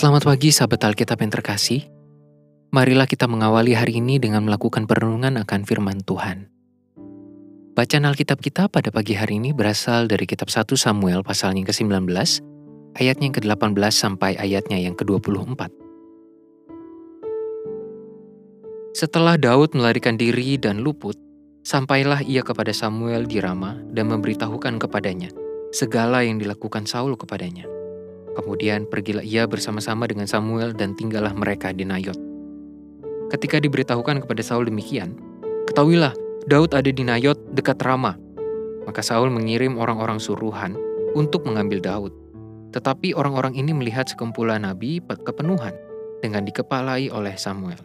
Selamat pagi sahabat Alkitab yang terkasih. Marilah kita mengawali hari ini dengan melakukan perenungan akan firman Tuhan. Bacaan Alkitab kita pada pagi hari ini berasal dari kitab 1 Samuel pasalnya yang ke-19, ayatnya yang ke-18 sampai ayatnya yang ke-24. Setelah Daud melarikan diri dan luput, sampailah ia kepada Samuel di Rama dan memberitahukan kepadanya segala yang dilakukan Saul kepadanya. Kemudian pergilah ia bersama-sama dengan Samuel dan tinggallah mereka di Nayot. Ketika diberitahukan kepada Saul demikian, ketahuilah Daud ada di Nayot dekat Rama. Maka Saul mengirim orang-orang suruhan untuk mengambil Daud. Tetapi orang-orang ini melihat sekumpulan nabi kepenuhan dengan dikepalai oleh Samuel.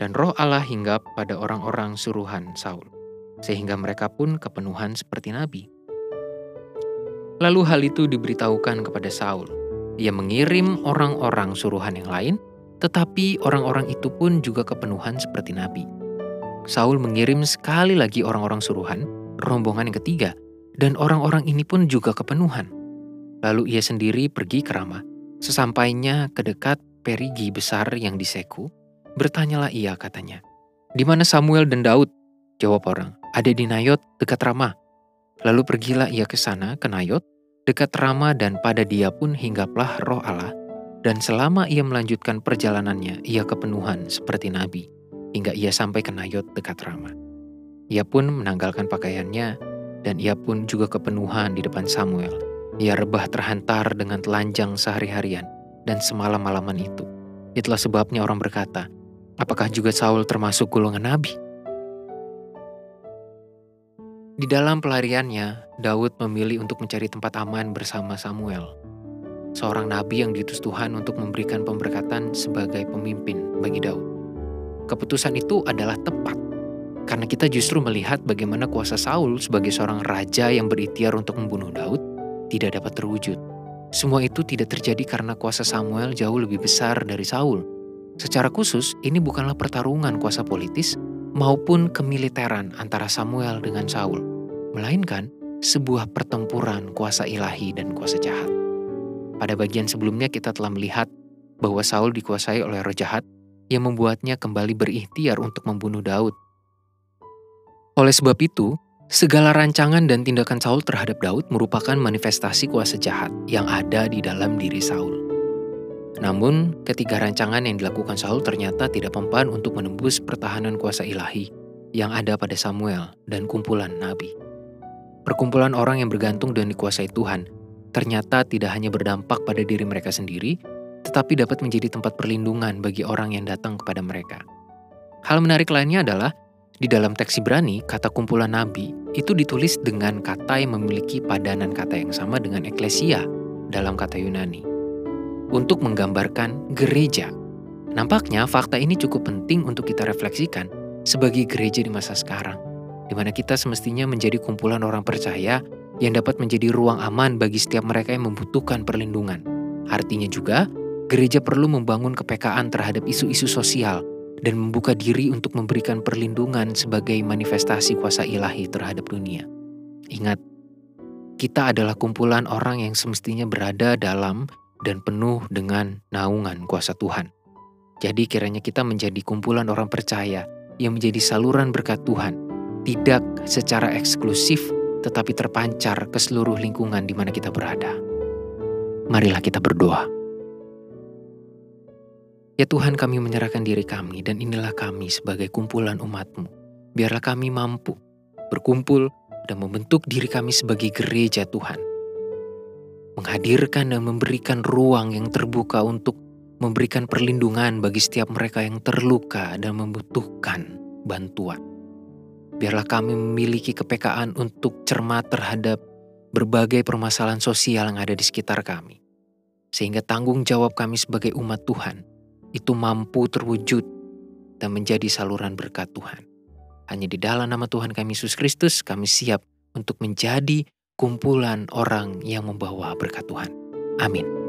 Dan roh Allah hinggap pada orang-orang suruhan Saul, sehingga mereka pun kepenuhan seperti nabi. Lalu hal itu diberitahukan kepada Saul, ia mengirim orang-orang suruhan yang lain, tetapi orang-orang itu pun juga kepenuhan seperti nabi. Saul mengirim sekali lagi orang-orang suruhan, rombongan yang ketiga, dan orang-orang ini pun juga kepenuhan. Lalu ia sendiri pergi ke Rama. Sesampainya ke dekat perigi besar yang di Seku, bertanyalah ia katanya, Di mana Samuel dan Daud? Jawab orang, ada di Nayot dekat Rama. Lalu pergilah ia ke sana, ke Nayot, Dekat Rama dan pada dia pun hinggaplah roh Allah, dan selama ia melanjutkan perjalanannya, ia kepenuhan seperti Nabi, hingga ia sampai ke Nayot dekat Rama. Ia pun menanggalkan pakaiannya, dan ia pun juga kepenuhan di depan Samuel. Ia rebah terhantar dengan telanjang sehari-harian, dan semalam-malaman itu. Itulah sebabnya orang berkata, apakah juga Saul termasuk golongan Nabi? Di dalam pelariannya, Daud memilih untuk mencari tempat aman bersama Samuel, seorang nabi yang diutus Tuhan untuk memberikan pemberkatan sebagai pemimpin bagi Daud. Keputusan itu adalah tepat, karena kita justru melihat bagaimana kuasa Saul sebagai seorang raja yang berikhtiar untuk membunuh Daud tidak dapat terwujud. Semua itu tidak terjadi karena kuasa Samuel jauh lebih besar dari Saul. Secara khusus, ini bukanlah pertarungan kuasa politis, maupun kemiliteran antara Samuel dengan Saul, melainkan sebuah pertempuran kuasa ilahi dan kuasa jahat. Pada bagian sebelumnya kita telah melihat bahwa Saul dikuasai oleh roh jahat yang membuatnya kembali berikhtiar untuk membunuh Daud. Oleh sebab itu, segala rancangan dan tindakan Saul terhadap Daud merupakan manifestasi kuasa jahat yang ada di dalam diri Saul. Namun, ketiga rancangan yang dilakukan Saul ternyata tidak mempan untuk menembus pertahanan kuasa ilahi yang ada pada Samuel dan kumpulan nabi. Perkumpulan orang yang bergantung dan dikuasai Tuhan ternyata tidak hanya berdampak pada diri mereka sendiri, tetapi dapat menjadi tempat perlindungan bagi orang yang datang kepada mereka. Hal menarik lainnya adalah di dalam teks Ibrani, kata kumpulan nabi itu ditulis dengan kata yang memiliki padanan kata yang sama dengan eklesia dalam kata Yunani untuk menggambarkan gereja. Nampaknya fakta ini cukup penting untuk kita refleksikan sebagai gereja di masa sekarang, di mana kita semestinya menjadi kumpulan orang percaya yang dapat menjadi ruang aman bagi setiap mereka yang membutuhkan perlindungan. Artinya juga, gereja perlu membangun kepekaan terhadap isu-isu sosial dan membuka diri untuk memberikan perlindungan sebagai manifestasi kuasa ilahi terhadap dunia. Ingat, kita adalah kumpulan orang yang semestinya berada dalam dan penuh dengan naungan kuasa Tuhan. Jadi kiranya kita menjadi kumpulan orang percaya yang menjadi saluran berkat Tuhan, tidak secara eksklusif tetapi terpancar ke seluruh lingkungan di mana kita berada. Marilah kita berdoa. Ya Tuhan kami menyerahkan diri kami dan inilah kami sebagai kumpulan umatmu. Biarlah kami mampu berkumpul dan membentuk diri kami sebagai gereja Tuhan menghadirkan dan memberikan ruang yang terbuka untuk memberikan perlindungan bagi setiap mereka yang terluka dan membutuhkan bantuan. Biarlah kami memiliki kepekaan untuk cermat terhadap berbagai permasalahan sosial yang ada di sekitar kami. Sehingga tanggung jawab kami sebagai umat Tuhan itu mampu terwujud dan menjadi saluran berkat Tuhan. Hanya di dalam nama Tuhan kami Yesus Kristus kami siap untuk menjadi kumpulan orang yang membawa berkat Tuhan. Amin.